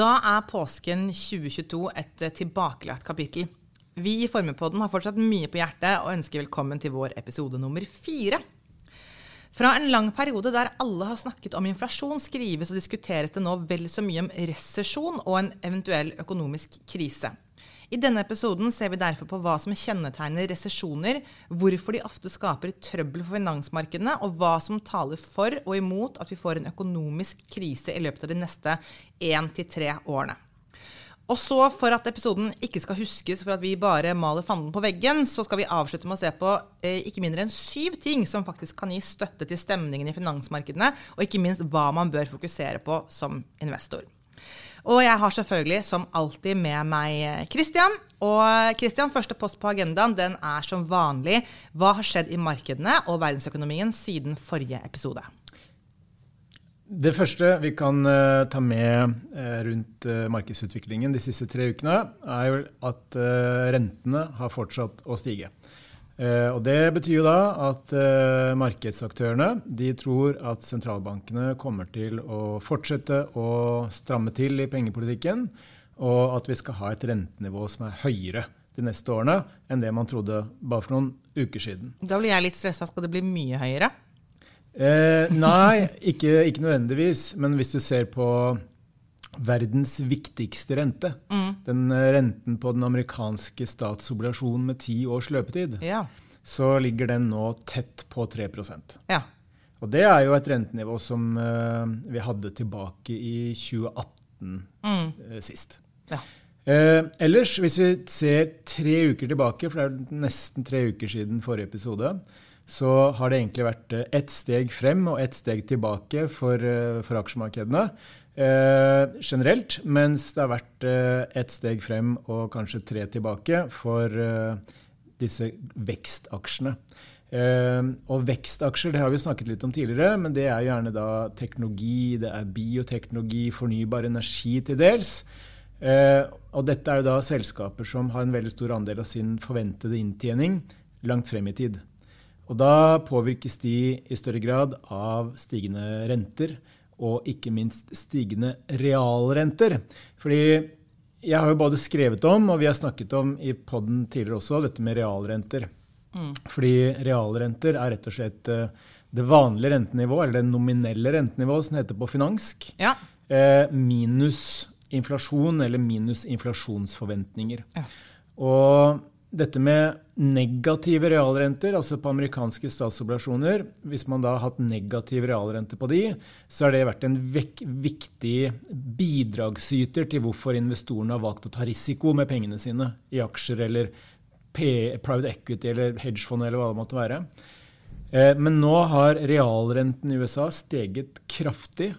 Da er påsken 2022 et eh, tilbakelagt kapittel. Vi i Formuepodden har fortsatt mye på hjertet og ønsker velkommen til vår episode nummer fire. Fra en lang periode der alle har snakket om inflasjon, skrives og diskuteres det nå vel så mye om resesjon og en eventuell økonomisk krise. I denne episoden ser vi derfor på hva som kjennetegner resesjoner, hvorfor de ofte skaper trøbbel for finansmarkedene, og hva som taler for og imot at vi får en økonomisk krise i løpet av de neste én til tre årene. Og så, for at episoden ikke skal huskes for at vi bare maler fanden på veggen, så skal vi avslutte med å se på eh, ikke mindre enn syv ting som faktisk kan gi støtte til stemningen i finansmarkedene, og ikke minst hva man bør fokusere på som investor. Og jeg har selvfølgelig som alltid med meg Christian. Og Christian, første post på agendaen den er som vanlig hva har skjedd i markedene og verdensøkonomien siden forrige episode? Det første vi kan uh, ta med rundt markedsutviklingen de siste tre ukene, er jo at rentene har fortsatt å stige. Eh, og Det betyr jo da at eh, markedsaktørene de tror at sentralbankene kommer til å fortsette å stramme til i pengepolitikken, og at vi skal ha et rentenivå som er høyere de neste årene enn det man trodde bare for noen uker siden. Da blir jeg litt stressa. Skal det bli mye høyere? Eh, nei, ikke, ikke nødvendigvis. Men hvis du ser på verdens viktigste rente. Mm. Den eh, renten på den amerikanske statsobligasjonen med ti års løpetid. Ja. Så ligger den nå tett på 3 ja. Og det er jo et rentenivå som uh, vi hadde tilbake i 2018 mm. uh, sist. Ja. Uh, ellers, hvis vi ser tre uker tilbake, for det er nesten tre uker siden forrige episode, så har det egentlig vært ett steg frem og ett steg tilbake for, for aksjemarkedene eh, generelt, mens det har vært eh, ett steg frem og kanskje tre tilbake for eh, disse vekstaksjene. Eh, og vekstaksjer det har vi snakket litt om tidligere, men det er gjerne da teknologi, det er bioteknologi, fornybar energi til dels. Eh, og dette er jo da selskaper som har en veldig stor andel av sin forventede inntjening langt frem i tid. Og da påvirkes de i større grad av stigende renter og ikke minst stigende realrenter. Fordi jeg har jo både skrevet om, og vi har snakket om i poden tidligere også, dette med realrenter. Mm. Fordi realrenter er rett og slett eh, det vanlige rentenivået, eller det nominelle rentenivået som heter på finansk, ja. eh, minus inflasjon eller minus inflasjonsforventninger. Ja. Og dette med negative realrenter, altså på amerikanske statsobligasjoner Hvis man da har hatt negativ realrente på de, så har det vært en viktig bidragsyter til hvorfor investorene har valgt å ta risiko med pengene sine i aksjer eller private equity eller hedgefond eller hva det måtte være. Eh, men nå har realrenten i USA steget kraftig.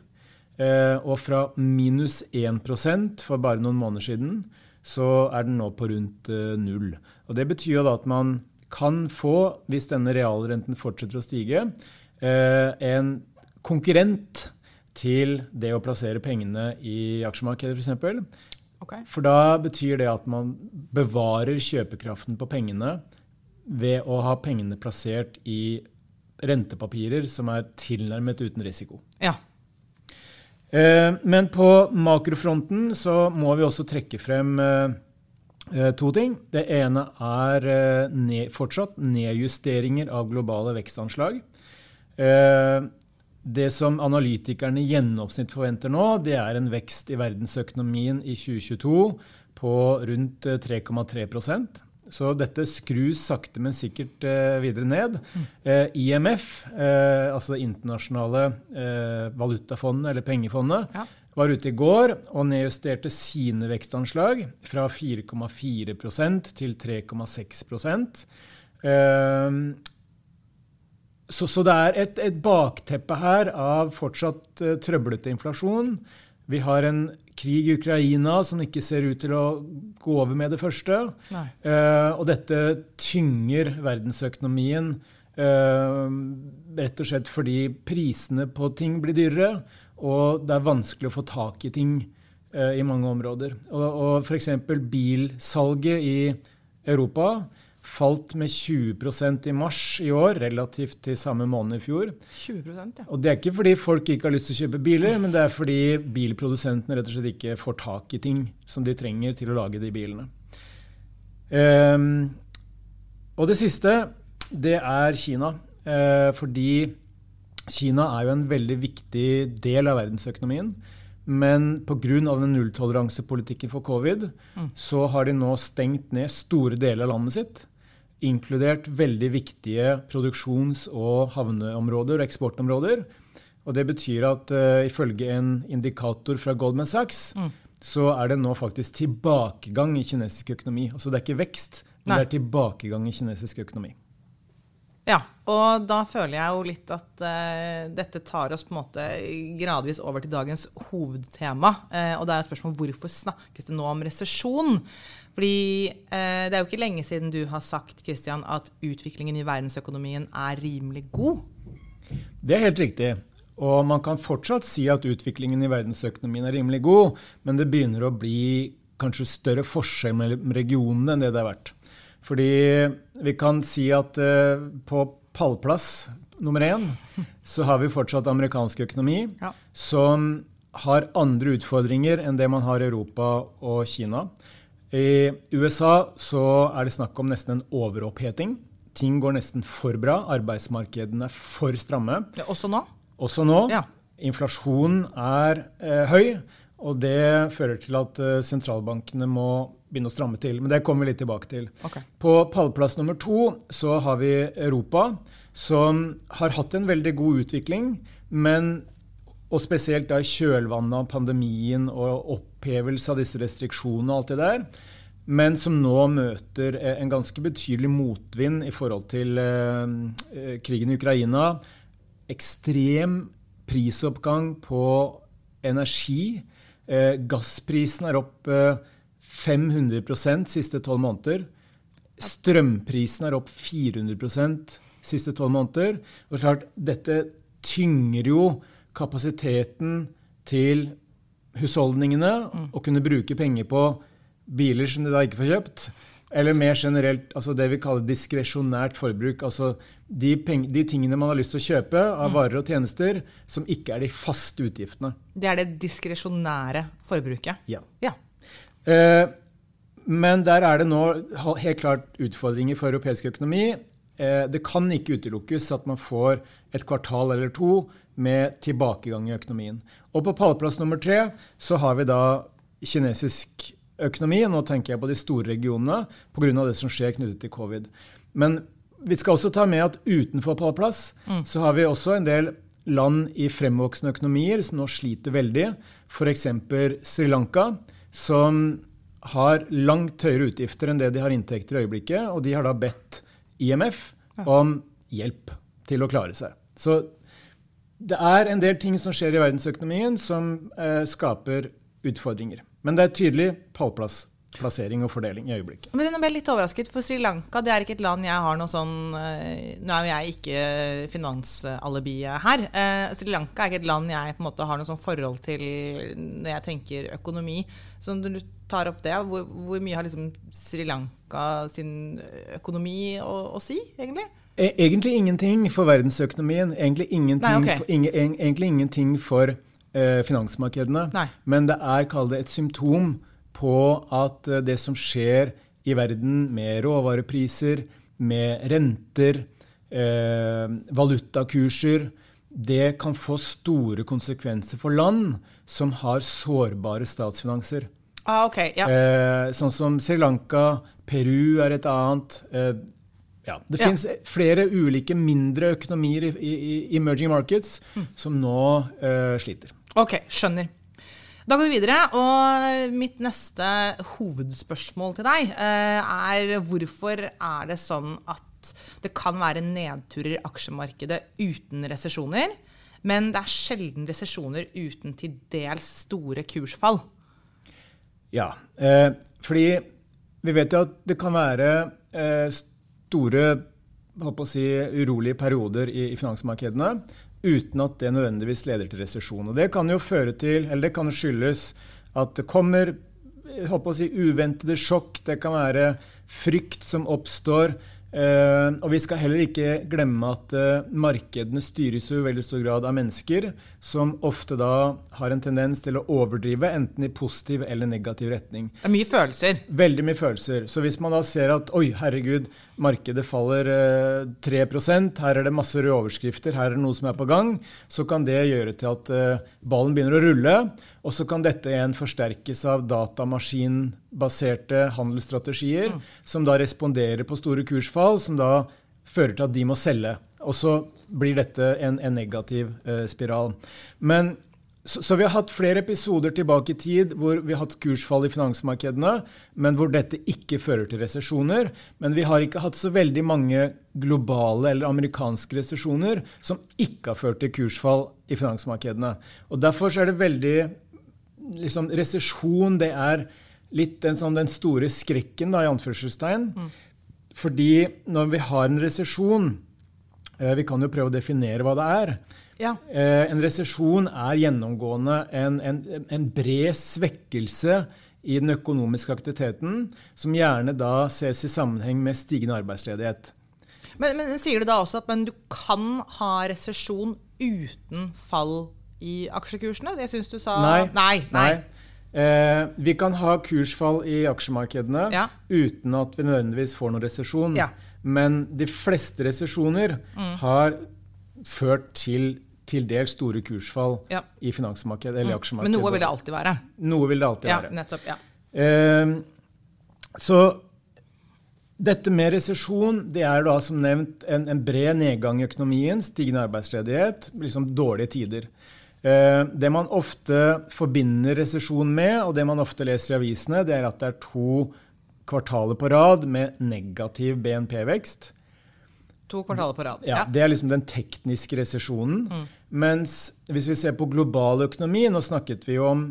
Eh, og fra minus 1% for bare noen måneder siden så er den nå på rundt uh, null. Og Det betyr jo da at man kan få, hvis denne realrenten fortsetter å stige, uh, en konkurrent til det å plassere pengene i aksjemarkedet f.eks. Okay. For da betyr det at man bevarer kjøpekraften på pengene ved å ha pengene plassert i rentepapirer som er tilnærmet uten risiko. Ja. Eh, men på makrofronten så må vi også trekke frem eh, eh, to ting. Det ene er fortsatt nedjusteringer av globale vekstanslag. Det som analytikerne i gjennomsnitt forventer nå, det er en vekst i verdensøkonomien i 2022 på rundt 3,3 så dette skrus sakte, men sikkert eh, videre ned. Mm. Eh, IMF, eh, altså Det internasjonale valutafondet, eller pengefondet, ja. var ute i går og nedjusterte sine vekstanslag fra 4,4% til 3,6 eh, så, så, det er et, et, bakteppe her av fortsatt trøblete inflasjon. Vi har en krig i Ukraina som ikke ser ut til å gå over med det første. Uh, og dette tynger verdensøkonomien uh, rett og slett fordi prisene på ting blir dyrere, og det er vanskelig å få tak i ting uh, i mange områder. Og, og f.eks. bilsalget i Europa falt med 20% i mars i år, relativt til samme måned i fjor. 20% ja. Og det er ikke fordi folk ikke har lyst til å kjøpe biler, men det er fordi bilprodusentene rett og slett ikke får tak i ting som de trenger til å lage de bilene. Um, og det siste, det er Kina. Uh, fordi Kina er jo en veldig viktig del av verdensøkonomien. Men pga. den nulltoleransepolitikken for covid, mm. så har de nå stengt ned store deler av landet sitt. Inkludert veldig viktige produksjons- og havneområder og eksportområder. Og det betyr at uh, ifølge en indikator fra Goldman Sachs, mm. så er det nå faktisk tilbakegang i kinesisk økonomi. Altså det er ikke vekst, men Nei. det er tilbakegang i kinesisk økonomi. Ja, og da føler jeg jo litt at uh, dette tar oss på en måte gradvis over til dagens hovedtema. Uh, og det er spørsmålet hvorfor snakkes det nå om resesjon? Fordi eh, det er jo ikke lenge siden du har sagt Christian, at utviklingen i verdensøkonomien er rimelig god. Det er helt riktig. Og man kan fortsatt si at utviklingen i verdensøkonomien er rimelig god, men det begynner å bli kanskje større forskjell mellom regionene enn det det har vært. Fordi vi kan si at eh, på pallplass nummer én så har vi fortsatt amerikansk økonomi, ja. som har andre utfordringer enn det man har i Europa og Kina. I USA så er det snakk om nesten en overoppheting. Ting går nesten for bra. Arbeidsmarkedene er for stramme. Ja, også nå? Også nå. Ja. Inflasjonen er eh, høy, og det fører til at eh, sentralbankene må begynne å stramme til. Men det kommer vi litt tilbake til. Okay. På pallplass nummer to så har vi Europa, som har hatt en veldig god utvikling, men og spesielt da i kjølvannet av pandemien og opphevelse av disse restriksjonene og alt det der. Men som nå møter en ganske betydelig motvind i forhold til eh, eh krigen i Ukraina. Ekstrem prisoppgang på energi. Eh, gassprisen er opp eh, 500% siste tolv måneder. Strømprisen er opp 400% siste tolv måneder. Og klart, dette tynger jo kapasiteten til husholdningene mm. å kunne bruke penger på biler som de da ikke får kjøpt. Eller mer generelt altså det vi kaller diskresjonært forbruk. Altså de, de, tingene man har lyst til å kjøpe av mm. varer og tjenester som ikke er de faste utgiftene. Det er det diskresjonære forbruket? Ja. ja. Eh, men der er det nå helt klart utfordringer for europeisk økonomi. Eh, det kan ikke utelukkes at man får et kvartal eller to med tilbakegang i økonomien. Og på pallplass nummer tre så har vi da kinesisk økonomi. Nå tenker jeg på de store regionene pga. det som skjer knyttet til covid. Men vi skal også ta med at utenfor pallplass mm. så har vi også en del land i fremvoksende økonomier som nå sliter veldig. F.eks. Sri Lanka som har langt høyere utgifter enn det de har inntekter i øyeblikket. Og de har da bedt IMF om hjelp til å klare seg. Så det er en del ting som skjer i verdensøkonomien som eh, skaper utfordringer. Men det er tydelig pallplass plassering og fordeling i øyeblikket. Men nå ble jeg litt overrasket, for Sri Lanka det er ikke et land jeg har noe sånn eh, Nå er jo jeg ikke finansalibiet her. Eh, Sri Lanka er ikke et land jeg på en måte har noe sånn forhold til når jeg tenker økonomi. Så når du tar opp det, hvor, hvor mye har liksom Sri Lanka sin økonomi å, å si, egentlig? E, egentlig ingenting for verdensøkonomien. Egentlig ingenting, Nei, okay. for, ingen, egentlig ingenting for eh, finansmarkedene. Nei. Men det er, kall det, et symptom på at eh, det som skjer i verden med råvarepriser, med renter, eh, valutakurser, det kan få store konsekvenser for land som har sårbare statsfinanser. Ah, okay, ja. eh, sånn som Sri Lanka, Peru er et annet. Eh, ja, det ja. finnes flere ulike mindre økonomier i, i, i emerging markets mm. som nå eh, sliter. Ok, skjønner. Da går vi videre, og mitt neste hovedspørsmål til deg eh, er hvorfor er det sånn at det kan være nedturer i aksjemarkedet uten resesjoner, men det er sjelden resesjoner uten til dels store kursfall? Ja, eh, fordi vi vet jo at det kan være eh, store si, urolige perioder i, i finansmarkedene uten at det nødvendigvis leder til resesjon. Og det kan jo føre til, eller det kan skyldes at det kommer jeg å si, uventede sjokk, det kan være frykt som oppstår. Uh, og vi skal heller ikke glemme at uh, markedene styres jo i veldig stor grad av mennesker, som ofte da har en tendens til å overdrive, enten i positiv eller negativ retning. Det er mye følelser. Veldig mye følelser. Så hvis man da ser at oi, herregud, markedet faller uh, 3 her er det masse røde overskrifter, her er det noe som er på gang, så kan det gjøre til at ballen begynner å rulle. Og så kan dette igjen forsterkes av datamaskinbaserte handelsstrategier, mm. som da responderer på store kursfall, som da fører til at de må selge. Og så blir dette en, en negativ uh, spiral. Men så, så, vi har hatt flere episoder tilbake i tid hvor vi har hatt kursfall i finansmarkedene, men hvor dette ikke fører til resesjoner. Men vi har ikke hatt så veldig mange globale eller amerikanske resesjoner som ikke har ført til kursfall i finansmarkedene. Og Derfor er det veldig liksom, Resesjon det er litt den, sånn, den store skrekken, da, i anførselstegn. Mm. Fordi når vi har en resesjon eh, Vi kan jo prøve å definere hva det er. Ja. Eh, en resesjon er gjennomgående en, en, en, bred svekkelse i den økonomiske aktiviteten, som gjerne da ses i sammenheng med stigende arbeidsledighet. Men, men sier du da også at du kan ha resesjon uten fall i aksjekursene? Det syns du sa Nei. nei, nei. Eh, vi kan ha kursfall i aksjemarkedene ja. uten at vi nødvendigvis får noen resesjon. Ja. Men de fleste resesjoner mm. har ført til til dels store kursfall ja. i finansmarkedet eller mm. aksjemarkedet. Men noe vil det alltid være? Noe vil det alltid ja, være. Nettopp, ja. Eh, så dette med resesjon det er da som nevnt en, en, bred nedgang i økonomien, stigende arbeidsledighet, liksom dårlige tider. Eh, det man ofte forbinder resesjon med, og det man ofte leser i avisene, det er at det er to kvartaler på rad med negativ BNP-vekst. To kvartaler på rad. Ja, Det er liksom den tekniske resesjonen. Mm. Mens hvis vi ser på global økonomi, nå snakket vi jo om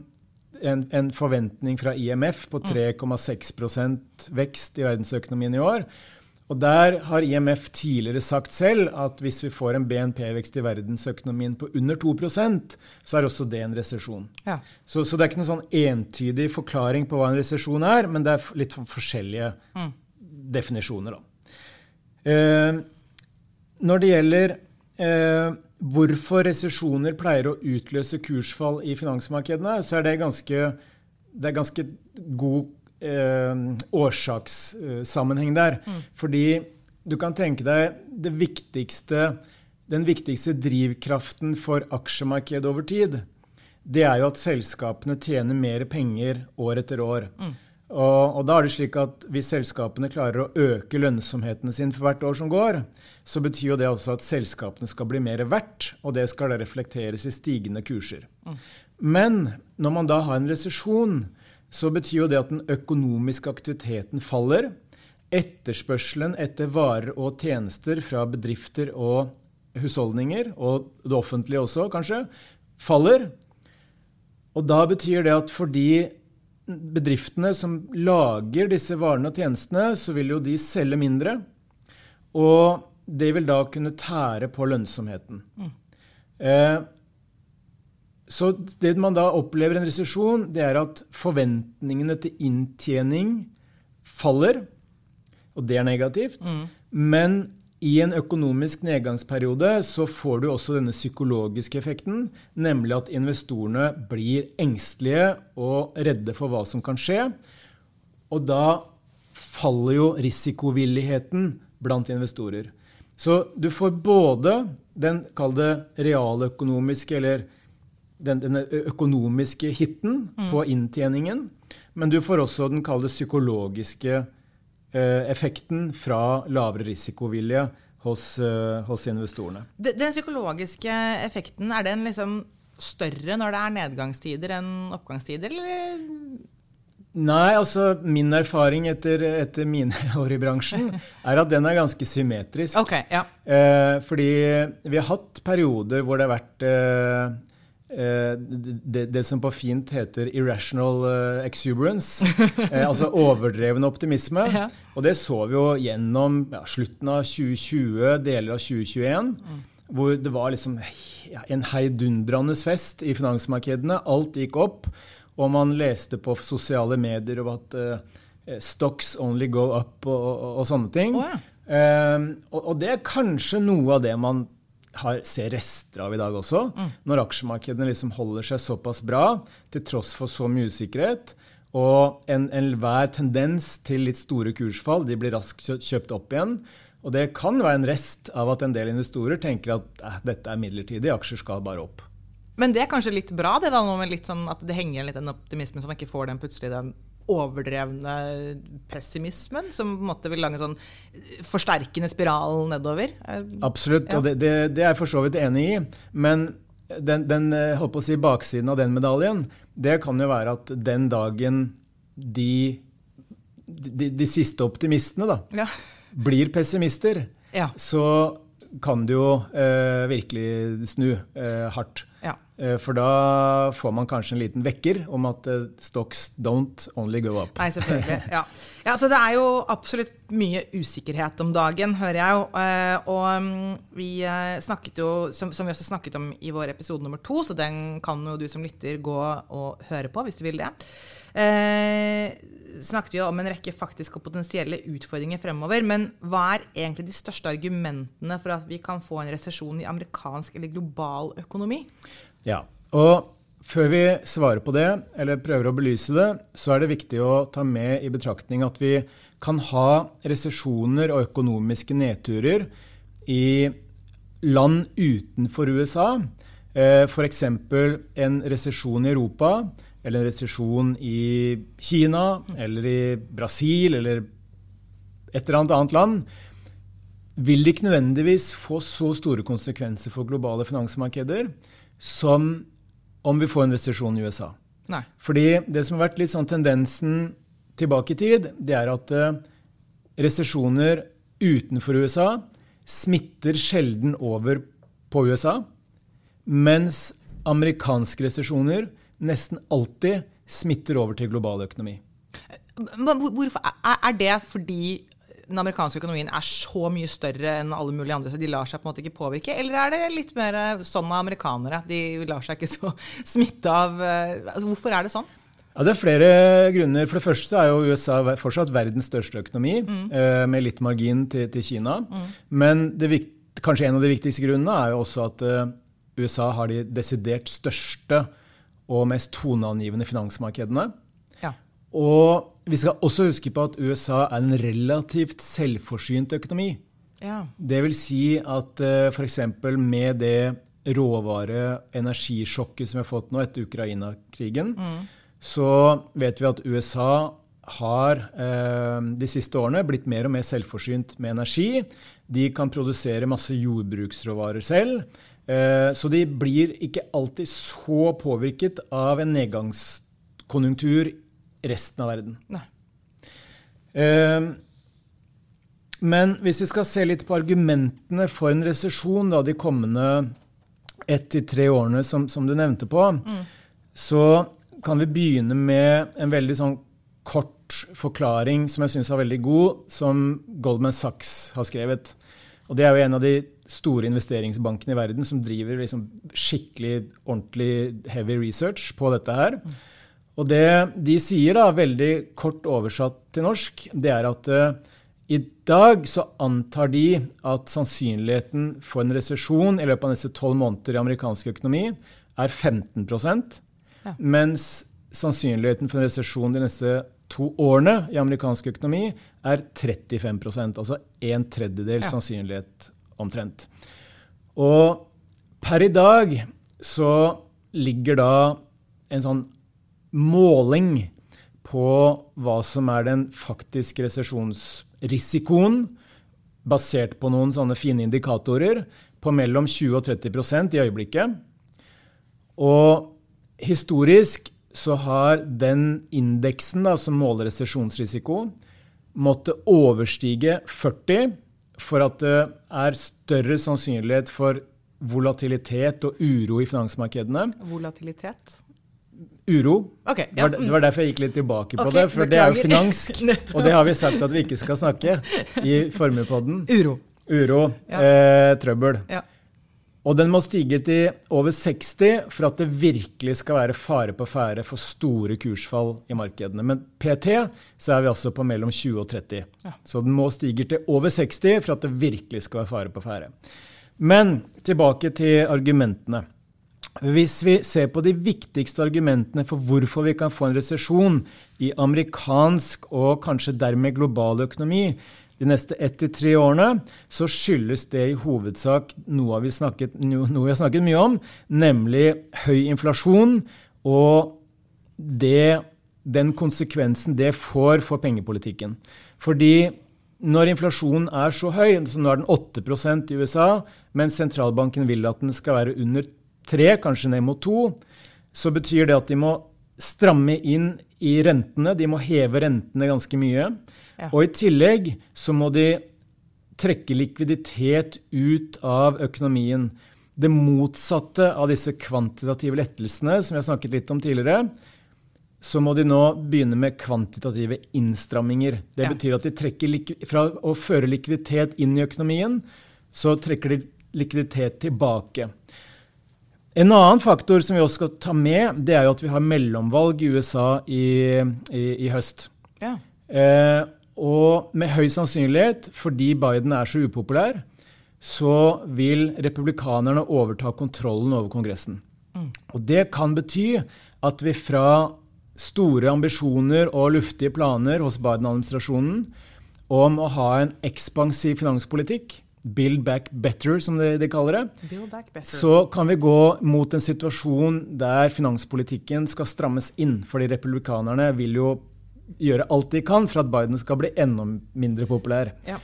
en, en forventning fra IMF på 3,6 mm. vekst i verdensøkonomien i år. Og Der har IMF tidligere sagt selv at hvis vi får en BNP-vekst i verdensøkonomien på under 2% så er også det en resesjon. Ja. Så, så, det er ikke noen sånn entydig forklaring på hva en resesjon er, men det er litt forskjellige mm. definisjoner. Eh, når det gjelder eh, hvorfor resesjoner pleier å utløse kursfall i finansmarkedene, så er det ganske, det er ganske god eh, årsakssammenheng der. Mm. Fordi du kan tenke deg det viktigste, den viktigste drivkraften for aksjemarkedet over tid, det er jo at selskapene tjener mer penger år etter år. Mm. Og, og, da er det slik at Hvis selskapene klarer å øke lønnsomheten sin for hvert år som går, så betyr jo det også at selskapene skal bli mer verdt, og det skal da reflekteres i stigende kurser. Mm. Men når man da har en resesjon, så betyr jo det at den økonomiske aktiviteten faller. Etterspørselen etter varer og tjenester fra bedrifter og husholdninger, og det offentlige også kanskje, faller. Og da betyr det at for de bedriftene som lager disse varene og tjenestene, så vil jo de selge mindre. Og det vil da kunne tære på lønnsomheten. Mm. Eh, så det man da opplever i en resesjon, det er at forventningene til inntjening faller. Og det er negativt. Mm. Men i en økonomisk nedgangsperiode så får du også denne psykologiske effekten, nemlig at investorene blir engstelige og redde for hva som kan skje. Og da faller jo risikovilligheten blant investorer. Så du får både den, kall det realøkonomiske eller den, den økonomiske hiten mm. på inntjeningen. Men du får også den kalde psykologiske eh, effekten fra lavere risikovilje hos, eh, hos investorene. Den, den, psykologiske effekten, er den liksom større når det er nedgangstider enn oppgangstider, eller? Nei, altså min erfaring etter, etter, mine år i bransjen er at den er ganske symmetrisk. Okay, ja. eh, fordi vi har hatt perioder hvor det har vært eh, Eh, det, det, som på fint heter 'irrational eh, exuberance', eh, altså overdreven optimisme. Ja. Og det så vi jo gjennom ja, slutten av 2020, deler av 2021, mm. hvor det var liksom ja, en heidundrende fest i finansmarkedene. Alt gikk opp. Og man leste på sosiale medier om at uh, stocks only go up og, og, og sånne ting. Oh, ja. um, og, og, det er kanskje noe av det man har, ser rester av i dag også. Mm. Når aksjemarkedene liksom holder seg såpass bra til tross for så mye usikkerhet. Og enhver en tendens til litt store kursfall de blir raskt kjøpt opp igjen. Og det kan være en rest av at en del investorer tenker at eh, dette er midlertidig, aksjer skal bare opp. Men det er kanskje litt bra, det da, med litt sånn at det henger igjen litt den optimismen, så man ikke får den plutselig den overdrevne pessimismen som på en måte vil lage en sånn forsterkende spiral nedover? Absolutt, ja. og det, det, det, er jeg for så vidt enig i. Men den, den holdt på å si, baksiden av den medaljen, det kan jo være at den dagen de, de, de siste optimistene da, ja. blir pessimister, ja. så kan det jo eh, virkelig snu eh, hardt. Ja. Eh, for da får man kanskje en liten vekker om at eh, stocks don't only go up. Nei, selvfølgelig. Ja. ja. Så det er jo absolutt mye usikkerhet om dagen, hører jeg jo. Eh, og mm, vi snakket jo, som, vi også snakket om i vår episode nummer to, så den kan jo du som lytter gå og høre på hvis du vil det eh, snakket vi om en rekke faktiske og potensielle utfordringer fremover. Men hva er egentlig de største argumentene for at vi kan få en resesjon i amerikansk eller global økonomi? Ja, og før vi svarer på det, eller prøver å belyse det, så er det viktig å ta med i betraktning at vi kan ha resesjoner og økonomiske nedturer i land utenfor USA. Eh, F.eks. en resesjon i Europa eller en resesjon i Kina eller i Brasil eller et eller annet annet land, vil det ikke nødvendigvis få så store konsekvenser for globale finansmarkeder som om vi får en resesjon i USA. Nei. Fordi det som har vært litt sånn tendensen tilbake i tid, det er at uh, resesjoner utenfor USA smitter sjelden over på USA, mens amerikanske resesjoner nesten alltid smitter over til global økonomi. Hvorfor, er det fordi den amerikanske økonomien er så mye større enn alle mulige andre, så de lar seg på en måte ikke påvirke? Eller er det litt mer sånn av amerikanere? De lar seg ikke så smitte av eh, altså, Hvorfor er det sånn? Ja, Det er flere grunner. For det første er jo USA fortsatt verdens største økonomi, mm. Eh, med litt margin til, til Kina. Mm. Men det, kanskje en av de viktigste grunnene er jo også at eh, USA har de desidert største og mest toneangivende finansmarkedene. Ja. Og vi skal også huske på at USA er en relativt selvforsynt økonomi. Ja. Det vil si at uh, eh, f.eks. med det råvare-energisjokket som vi har fått nå etter Ukraina-krigen, mm. så vet vi at USA har eh, de siste årene blitt mer og mer selvforsynt med energi. De kan produsere masse jordbruksråvarer selv. Eh, så de blir ikke alltid så påvirket av en nedgangskonjunktur resten av verden. Nei. Eh, men hvis vi skal se litt på argumentene for en resesjon de kommende ett til tre årene som, som, du nevnte på, mm. så kan vi begynne med en veldig sånn kort forklaring som jeg syns er veldig god, som Goldman Sachs har skrevet. Og Det er jo en av de store investeringsbankene i verden som driver liksom skikkelig ordentlig heavy research på dette her. Og det de sier, da, veldig kort oversatt til norsk, det er at uh, i dag så antar de at sannsynligheten for en resesjon i løpet av neste tolv måneder i amerikansk økonomi er 15 ja. mens sannsynligheten for en resesjon de neste to årene i amerikansk økonomi er 35 altså en tredjedel ja. sannsynlighet omtrent. Og per i dag så ligger da en sånn måling på hva som er den faktiske resesjonsrisikoen, basert på noen sånne fine indikatorer, på mellom 20 og 30% i øyeblikket. Og historisk så har den indeksen da, som måler resesjonsrisiko, måtte overstige 40 for at det er større sannsynlighet for volatilitet og uro i finansmarkedene. Volatilitet? Uro. Okay, ja. det, var, derfor jeg gikk litt tilbake på okay, det. For beklager. det er jo finansk, og det har vi sagt at vi ikke skal snakke i Formuepodden. Uro. Uro. Ja. Eh, trøbbel. Ja. Og den må stige til over 60 for at det virkelig skal være fare på ferde for store kursfall i markedene. Men PT så er vi altså på mellom 20 og 30. Ja. Så den må stige til over 60 for at det virkelig skal være fare på ferde. Men tilbake til argumentene. Hvis vi ser på de viktigste argumentene for hvorfor vi kan få en resesjon i amerikansk og kanskje dermed global økonomi, de neste ett til tre årene, så skyldes det i hovedsak noe vi, snakket, noe vi har snakket mye om, nemlig høy inflasjon og det, den konsekvensen det får for pengepolitikken. Fordi når inflasjonen er så høy, så nå er den 8 i USA, mens sentralbanken vil at den skal være under 3, kanskje ned mot 2, så betyr det at de må stramme inn i rentene. De må heve rentene ganske mye. Og i tillegg så må de trekke likviditet ut av økonomien. Det motsatte av disse kvantitative lettelsene som har snakket litt om tidligere, så må de nå begynne med kvantitative innstramminger. Det ja. betyr at de trekker fra å føre likviditet inn i økonomien, så trekker de likviditet tilbake. En annen faktor som vi også skal ta med, det er jo at vi har mellomvalg i USA i, i, i høst. Ja. Eh, og med høy sannsynlighet, fordi Biden er så upopulær, så vil republikanerne overta kontrollen over Kongressen. Mm. Og det kan bety at vi fra store ambisjoner og luftige planer hos Biden-administrasjonen om å ha en ekspansiv finanspolitikk, build back better, som de, de kaller det, så kan vi gå mot en situasjon der finanspolitikken skal strammes inn. Fordi republikanerne vil jo gjøre alt de kan for at Biden skal bli enda mindre populær. Ja.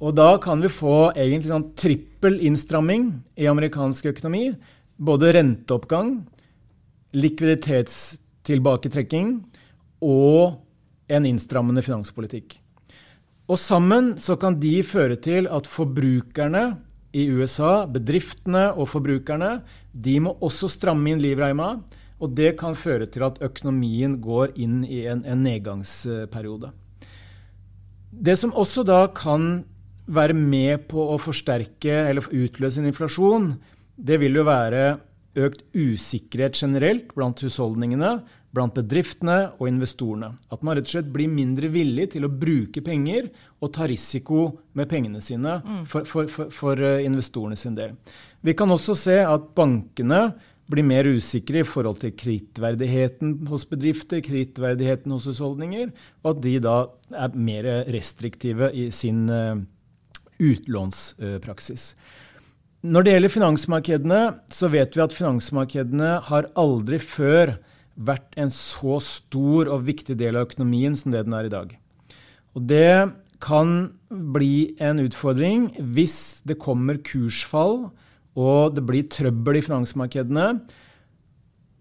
Og da kan vi få egentlig sånn trippel innstramming i amerikansk økonomi. Både renteoppgang, likviditetstilbaketrekking og en innstrammende finanspolitikk. Og sammen så kan de føre til at forbrukerne i USA, bedriftene og forbrukerne, de må også stramme inn livreima. Og det kan føre til at økonomien går inn i en, en nedgangsperiode. Det som også da kan være med på å forsterke eller utløse en inflasjon, det vil jo være økt usikkerhet generelt blant husholdningene, blant bedriftene og investorene. At man rett og slett blir mindre villig til å bruke penger og ta risiko med pengene sine mm. for, for, for, for eh, investorene sin del. Vi kan også se at bankene blir mer usikre i forhold til kredittverdigheten hos bedrifter, kredittverdigheten hos husholdninger, og at de da er mer restriktive i sin uh, utlånspraksis. Når det gjelder finansmarkedene, så vet vi at finansmarkedene har aldri før vært en så stor og viktig del av økonomien som det den er i dag. Og det kan bli en utfordring hvis det kommer kursfall og det blir trøbbel i finansmarkedene.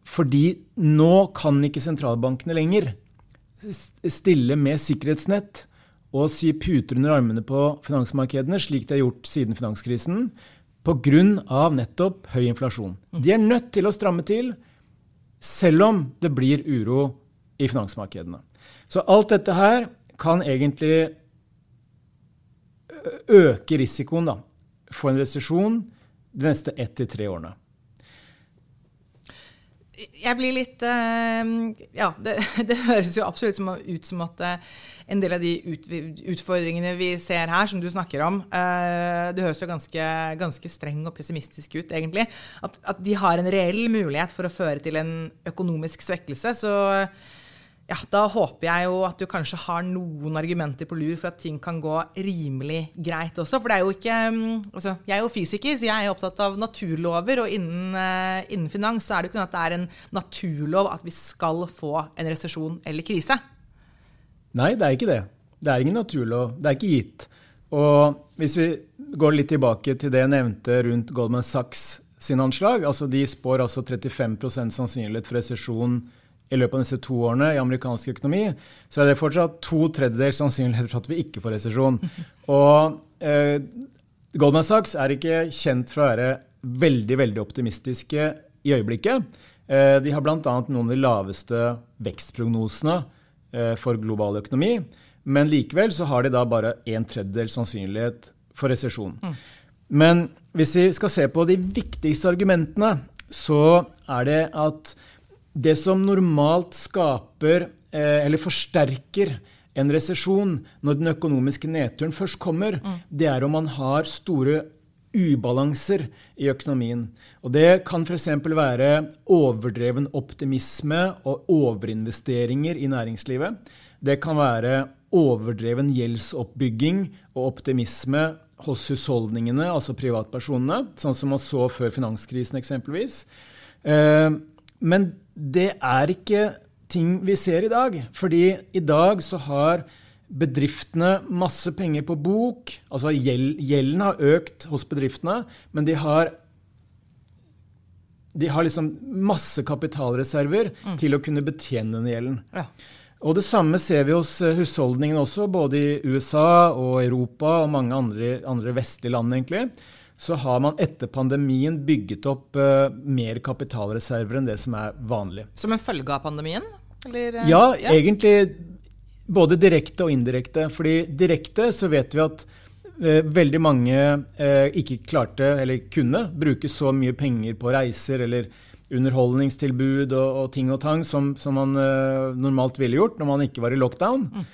Fordi nå kan ikke sentralbankene lenger stille med sikkerhetsnett og sy puter under armene på finansmarkedene, slik de har gjort siden finanskrisen, pga. nettopp høy inflasjon. De er nødt til å stramme til, selv om det blir uro i finansmarkedene. Så alt dette her kan egentlig øke risikoen da, for en resesjon de neste ett til tre årene? Jeg blir litt uh, Ja, det, det, høres jo absolutt ut som at uh, en del av de utfordringene vi ser her, som du snakker om, uh, det høres jo ganske, ganske, streng og pessimistisk ut, egentlig. At, at, de har en reell mulighet for å føre til en økonomisk svekkelse. Så ja, da håper jeg jo at du kanskje har noen argumenter på lur for at ting kan gå rimelig greit også. For det er jo ikke mm, altså, Jeg er jo fysiker, så jeg er opptatt av naturlover. Og innen, uh, innen finans så er det jo ikke at det er en naturlov at vi skal få en resesjon eller krise. Nei, det er ikke det. Det er ingen naturlov. Det er ikke gitt. Og hvis vi går litt tilbake til det jeg nevnte rundt Goldman Sachs sin anslag, altså de spår altså 35% sannsynlighet for resesjon i løpet av disse to årene i amerikansk økonomi, så er det fortsatt to tredjedels sannsynlighet for at vi ikke får resesjon. Og eh, Goldman Sachs er ikke kjent for å være veldig, veldig optimistiske i øyeblikket. Eh, de har bl.a. noen av de laveste vekstprognosene eh, for global økonomi. Men likevel så har de da bare en tredjedels sannsynlighet for resesjon. Mm. Men hvis vi skal se på de viktigste argumentene, så er det at det som normalt skaper eh, eller forsterker en resesjon når den økonomiske nedturen først kommer, mm. det er om man har store ubalanser i økonomien. Og Det kan f.eks. være overdreven optimisme og overinvesteringer i næringslivet. Det kan være overdreven gjeldsoppbygging og optimisme hos husholdningene, altså privatpersonene, sånn som man så før finanskrisen eksempelvis. Eh, men det er ikke ting vi ser i dag. Fordi i dag så har bedriftene masse penger på bok. Altså gjelden har økt hos bedriftene, men de har de har liksom masse kapitalreserver mm. til å kunne betjene den gjelden. Ja. Og Det samme ser vi hos eh, husholdningene også, både i USA og Europa og mange andre, andre vestlige land. egentlig. Så har man etter pandemien bygget opp uh, mer kapitalreserver enn det som er vanlig. Som en følge av pandemien? Eller, uh, ja, ja, egentlig både direkte og indirekte. Fordi direkte så vet vi at uh, veldig mange ikke klarte, eller kunne, bruke så mye penger på reiser eller underholdningstilbud og, og ting og tang som, som man normalt ville gjort når man ikke var i lockdown. Mm.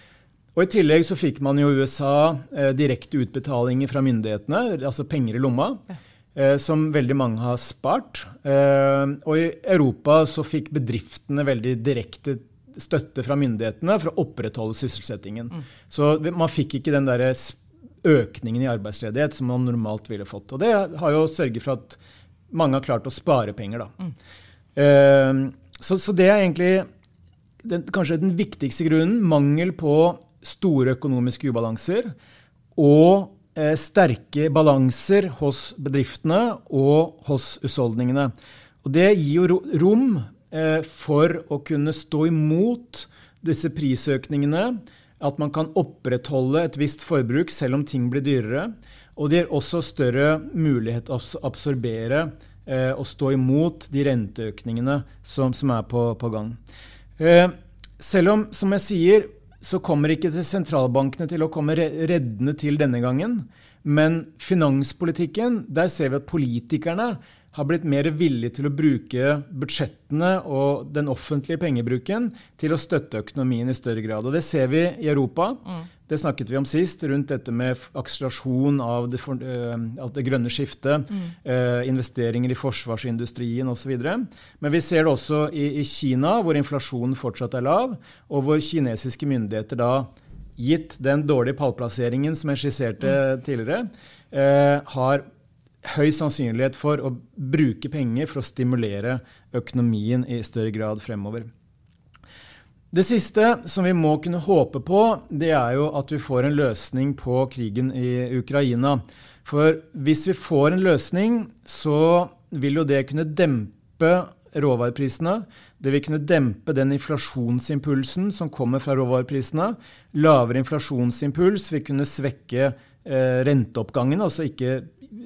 Og I tillegg så fikk man jo i USA eh, direkte utbetalinger fra myndighetene, altså penger i lomma, uh, som veldig mange har spart. og i Europa så fikk bedriftene veldig direkte støtte fra myndighetene for å opprettholde sysselsettingen. Mm. Så man fikk ikke den der økningen i arbeidsledighet som man normalt ville fått. Og det har jo sørget for at mange har klart å spare penger. Mm. Uh, så, så, det er egentlig den, kanskje den viktigste grunnen. Mangel på store økonomiske ubalanser og uh, sterke balanser hos bedriftene og hos husholdningene. Og det gir jo rom uh, for å kunne stå imot disse prisøkningene. At man kan opprettholde et visst forbruk selv om ting blir dyrere. Og det gir også større mulighet til å absorbere eh, og stå imot de renteøkningene som, som er på, på gang. Eh, selv om, som jeg sier, så kommer ikke sentralbankene til å komme reddende til denne gangen. Men finanspolitikken, der ser vi at politikerne har blitt mer villige til å bruke budsjettene og den offentlige pengebruken til å støtte økonomien i større grad. Og Det ser vi i Europa. Mm. Det snakket vi om sist, rundt dette med akselerasjon av det, for, uh, det grønne skiftet, mm. uh, investeringer i forsvarsindustrien osv. Men vi ser det også i, i, Kina, hvor inflasjonen fortsatt er lav, og hvor kinesiske myndigheter da, gitt den dårlige pallplasseringen som jeg skisserte mm. tidligere, uh, har høy sannsynlighet for å bruke penger for å stimulere økonomien i større grad fremover. Det siste som vi må kunne håpe på, det er jo at vi får en løsning på krigen i Ukraina. For hvis vi får en løsning, så vil jo det kunne dempe råvareprisene. Det vil kunne dempe den inflasjonsimpulsen som kommer fra råvareprisene. Lavere inflasjonsimpuls vil kunne svekke eh, renteoppgangen, altså ikke,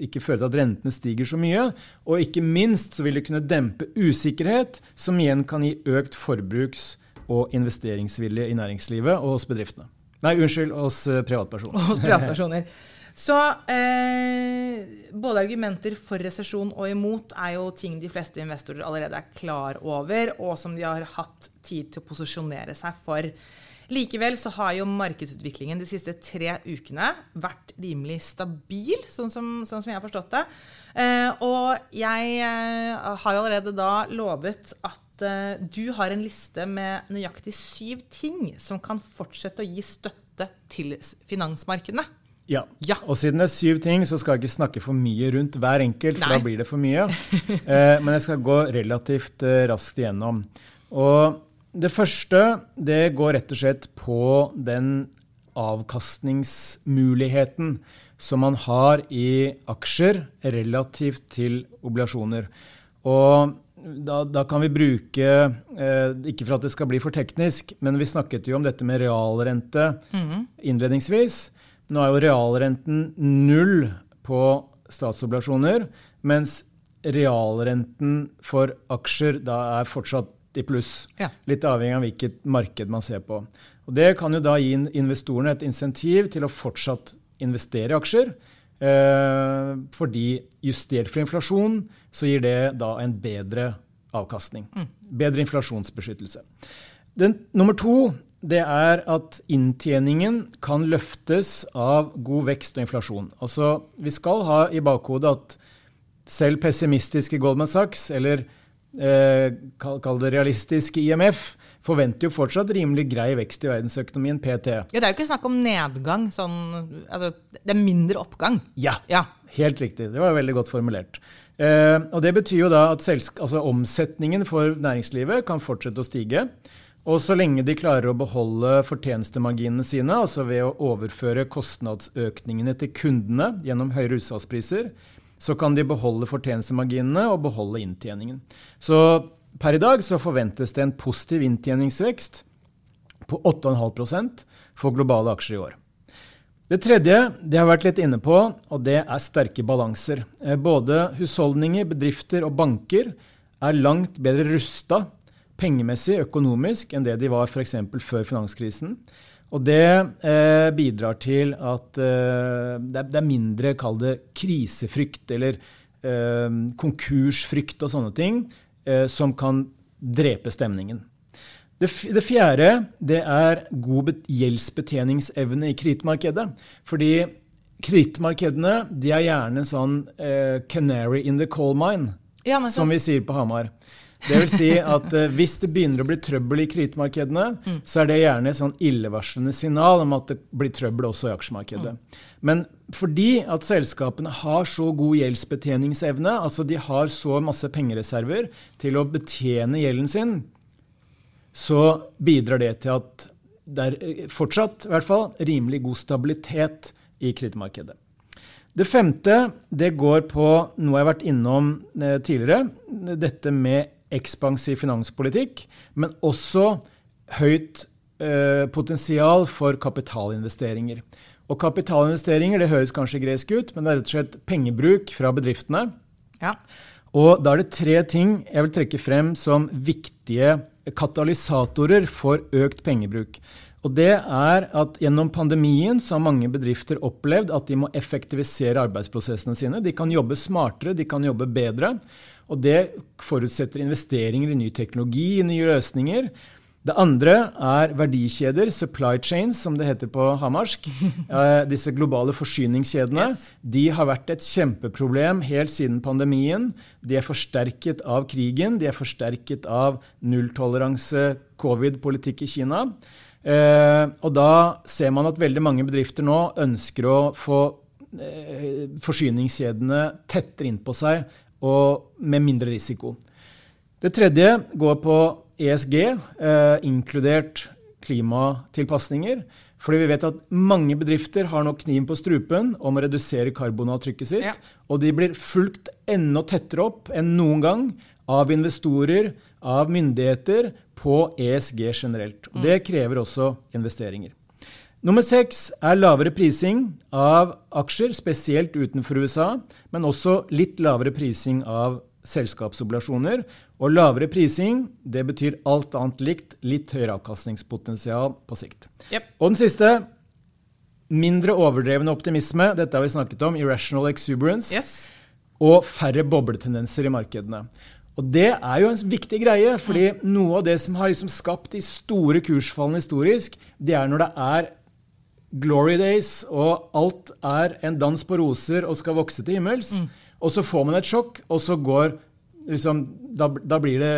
ikke føre til at rentene stiger så mye. Og ikke minst så vil det kunne dempe usikkerhet, som igjen kan gi økt forbruks- og investeringsvilje i næringslivet og hos bedriftene. Nei, unnskyld, hos eh, privatpersoner. Hos privatpersoner. Så eh, både argumenter for resesjon og imot er jo ting de fleste investorer allerede er klar over, og som de har hatt tid til å posisjonere seg for. Likevel så har jo markedsutviklingen de siste tre ukene vært rimelig stabil, sånn som, sånn som jeg har forstått det. Eh, og jeg eh, har jo allerede da lovet at uh, du har en liste med nøyaktig syv ting som kan fortsette å gi støtte til finansmarkedene. Ja. ja. Og siden det er syv ting, så skal jeg ikke snakke for mye rundt hver enkelt, for Nei. da blir det for mye. eh, men jeg skal gå relativt eh, raskt igjennom. Og det første, det går rett og slett på den avkastningsmuligheten som man har i aksjer relativt til obligasjoner. Og da, da, kan vi bruke eh, Ikke for at det skal bli for teknisk, men vi snakket jo om dette med realrente mm. innledningsvis. Nå er jo realrenten null på statsobligasjoner, mens realrenten for aksjer da er fortsatt i pluss. Ja. Litt avhengig av hvilket marked man ser på. Og Det kan jo da gi investorene et insentiv til å fortsatt investere i aksjer. Eh, fordi justert for inflasjon, så gir det da en bedre avkastning. Bedre inflasjonsbeskyttelse. Den, nummer to det er at inntjeningen kan løftes av god vekst og inflasjon. Altså, vi skal ha i bakhodet at selv pessimistiske Goldman Sachs, eller kall det realistiske IMF, forventer jo fortsatt rimelig grei vekst i verdensøkonomien PT. Ja, Det er jo ikke snakk om nedgang. Sånn, altså, det er mindre oppgang. Ja, ja, helt riktig. Det var veldig godt formulert. Eh, og Det betyr jo da at altså, omsetningen for næringslivet kan fortsette å stige. Og så lenge de klarer å beholde fortjenestemarginene sine, altså ved å overføre kostnadsøkningene til kundene gjennom høyere utsalgspriser, så kan de beholde fortjenestemarginene og beholde inntjeningen. Så per i dag så forventes det en positiv inntjeningsvekst på 8,5% for globale aksjer i år. Det tredje det har vært litt inne på, og det er sterke balanser. Eh, både husholdninger, bedrifter og banker er langt bedre rusta pengemessig, økonomisk, enn det de var f.eks. før finanskrisen. Og det eh, bidrar til at eh, det, er, det, er, mindre, kall det, krisefrykt eller eh, konkursfrykt og sånne ting eh, som kan drepe stemningen. Det, det fjerde det er god gjeldsbetjeningsevne i kredittmarkedet. Fordi kredittmarkedene er gjerne sånn eh, canary in the coal mine, ja, som vi sier på Hamar. Det vil si at uh, hvis det begynner å bli trøbbel i kredittmarkedene, mm. så er det gjerne et sånn illevarslende signal om at det blir trøbbel også i aksjemarkedet. Mm. Men fordi at selskapene har så god gjeldsbetjeningsevne, altså de har så masse pengereserver til å betjene gjelden sin, så bidrar det til at det er eh, fortsatt i hvert fall, rimelig god stabilitet i kredittmarkedet. Det femte det går på noe jeg har vært innom eh, tidligere. Dette med ekspansiv finanspolitikk, men også høyt eh, potensial for kapitalinvesteringer. Og kapitalinvesteringer det høres kanskje gresk ut, men det er rett og slett pengebruk fra bedriftene. Ja. Og da er det tre ting jeg vil trekke frem som viktige katalysatorer for økt pengebruk. Og det er at Gjennom pandemien så har mange bedrifter opplevd at de må effektivisere arbeidsprosessene sine. De kan jobbe smartere, de kan jobbe bedre. Og det forutsetter investeringer i ny teknologi, i nye løsninger. Det andre er verdikjeder, supply chains, som det heter på hamarsk. Eh, disse globale forsyningskjedene. Yes. De har vært et kjempeproblem helt siden pandemien. De er forsterket av krigen, de er forsterket av nulltoleranse, covid-politikk i Kina. Eh, og da ser man at veldig mange bedrifter nå ønsker å få eh, forsyningskjedene tettere innpå seg og med mindre risiko. Det tredje går på ESG, eh, inkludert klimatilpasninger. Fordi vi vet at mange bedrifter har nå kniven på strupen om å redusere karbonavtrykket sitt. Ja. Og de blir fulgt enda tettere opp enn noen gang av investorer, av myndigheter, på ESG generelt. Og det krever også investeringer. Nummer seks er lavere prising av aksjer, spesielt utenfor USA, men også litt lavere prising av selskapsobligasjoner. Og lavere prising det betyr alt annet likt litt høyere avkastningspotensial på sikt. Yep. Og den siste mindre overdreven optimisme. Dette har vi snakket om. Irrational exuberance. Yes. Og færre bobletendenser i markedene. Og det er jo en viktig greie, fordi mm. noe av det som har liksom skapt de store kursfallene historisk, det er når det er glory days, og alt er en dans på roser og skal vokse til himmels. Mm. Og så får man et sjokk, og så går liksom, da, da, blir det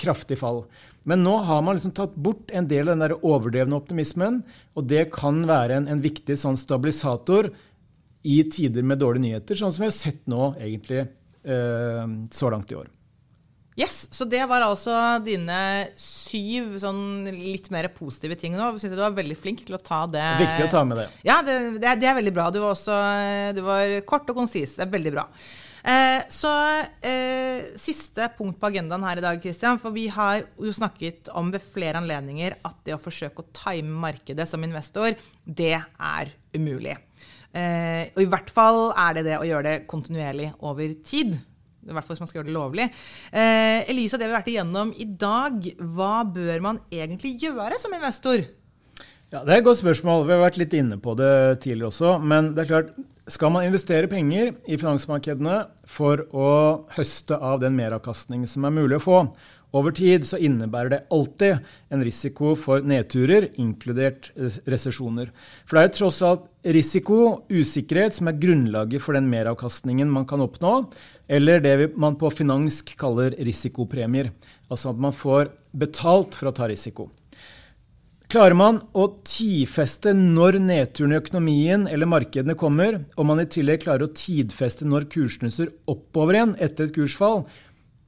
kraftig fall. Men nå har man liksom tatt bort en del av den der overdrevne optimismen, og det kan være en, en viktig sånn stabilisator i tider med dårlige nyheter, sånn som vi har sett nå egentlig eh, så langt i år. Yes, Så det var altså dine syv sånn litt mer positive ting nå. Synes jeg Du var veldig flink til å ta det. Viktig å ta med det. Ja, det, det, det er veldig bra. Du var, også, du var kort og konsis. Det er veldig bra. Eh, så eh, siste punkt på agendaen her i dag, Christian. For vi har jo snakket om ved flere anledninger at det å forsøke å time markedet som investor, det er umulig. Eh, og i hvert fall er det det å gjøre det kontinuerlig over tid. I hvert fall hvis man skal gjøre det lovlig. Eh, Elisa, det vi har vært igjennom i dag, hva bør man egentlig gjøre som investor? Ja, Det er et godt spørsmål. Vi har vært litt inne på det tidligere også. Men det er klart, skal man investere penger i finansmarkedene for å høste av den meravkastning som er mulig å få, over tid så innebærer det alltid en risiko for nedturer, inkludert resesjoner. For det er jo tross alt risiko, usikkerhet, som er grunnlaget for den meravkastningen man kan oppnå, eller det man på finansk kaller risikopremier. Altså at man får betalt for å ta risiko. Klarer man å tidfeste når nedturen i økonomien eller markedene kommer, og man i tillegg klarer å tidfeste når kurssnusser oppover igjen etter et kursfall,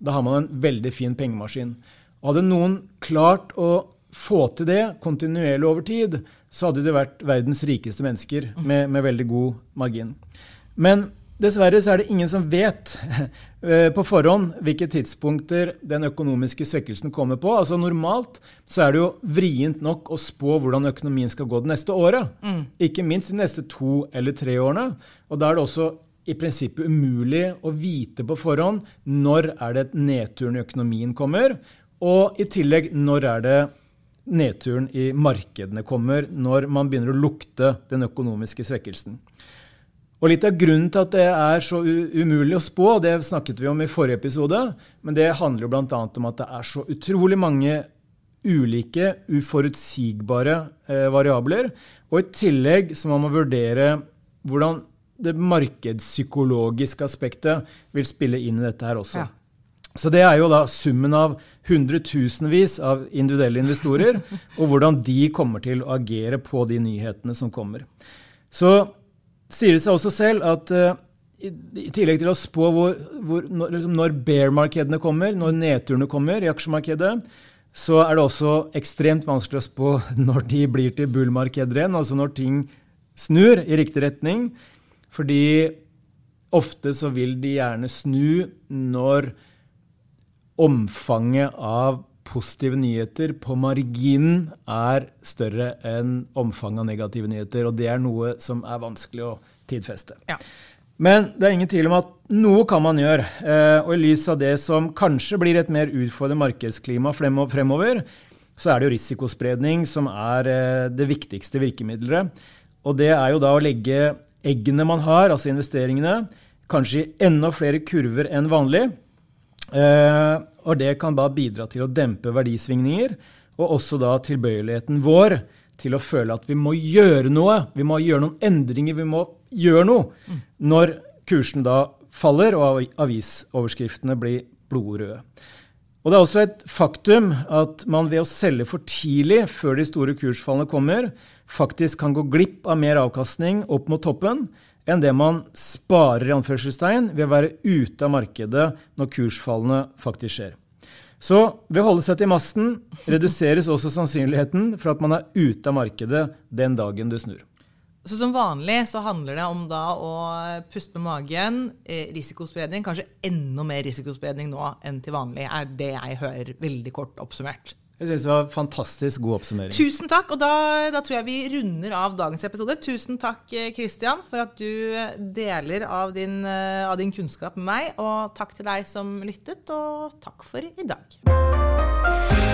da har man en veldig fin pengemaskin. Og hadde noen klart å få til det kontinuerlig over tid, så hadde de vært verdens rikeste mennesker med, med veldig god margin. Men Dessverre så er det ingen som vet eh, på forhånd hvilke tidspunkter den økonomiske svekkelsen kommer på. Altså Normalt så er det jo vrient nok å spå hvordan økonomien skal gå det neste året. Mm. Ikke minst de neste to eller tre årene. Og da er det også i prinsippet umulig å vite på forhånd når er det nedturen i økonomien kommer, og i tillegg når er det nedturen i markedene kommer, når man begynner å lukte den økonomiske svekkelsen. Og Litt av grunnen til at det er så umulig å spå, det snakket vi om i forrige episode, men det handler jo bl.a. om at det er så utrolig mange ulike, uforutsigbare eh, variabler. Og i tillegg så må man vurdere hvordan det markedspsykologiske aspektet vil spille inn i dette her også. Ja. Så det er jo da summen av hundretusenvis av individuelle investorer, og hvordan de kommer til å agere på de nyhetene som kommer. Så sier det seg også selv at uh, i, i, tillegg til å spå hvor, hvor, når, liksom når bear-markedene kommer, når nedturene kommer i aksjemarkedet, så er det også ekstremt vanskelig å spå når de blir til bull-markeder igjen, altså når ting snur i riktig retning. Fordi ofte så vil de gjerne snu når omfanget av positive nyheter på marginen er større enn omfanget av negative nyheter. Og det er noe som er vanskelig å tidfeste. Ja. Men det er ingen tvil om at noe kan man gjøre. Eh, og i lys av det som kanskje blir et mer utfordrende markedsklima fremover, så er det jo risikospredning som er eh, det viktigste virkemidlet. Og det er jo da å legge eggene man har, altså investeringene, kanskje i enda flere kurver enn vanlig. Eh, og det kan da bidra til å dempe verdisvingninger, og også da tilbøyeligheten vår til å føle at vi må gjøre noe. Vi må gjøre noen endringer, vi må gjøre noe. Når kursen da faller og avisoverskriftene blir blodrøde. Og Det er også et faktum at man ved å selge for tidlig før de store kursfallene kommer, faktisk kan gå glipp av mer avkastning opp mot toppen enn det man sparer i anførselstegn ved å være ute av markedet når kursfallene faktisk skjer. Så ved å holde seg til masten reduseres også sannsynligheten for at man er ute av markedet den dagen du snur. Så Som vanlig så handler det om da å puste med magen, eh, risikospredning, kanskje enda mer risikospredning nå enn til vanlig, er det jeg hører veldig kort oppsummert. Jeg synes det var fantastisk god oppsummering. Tusen takk. Og da, da, tror jeg vi runder av dagens episode. Tusen takk, Kristian, for at du deler av din, eh, av din kunnskap med meg. Og takk til deg som lyttet, og takk for i dag.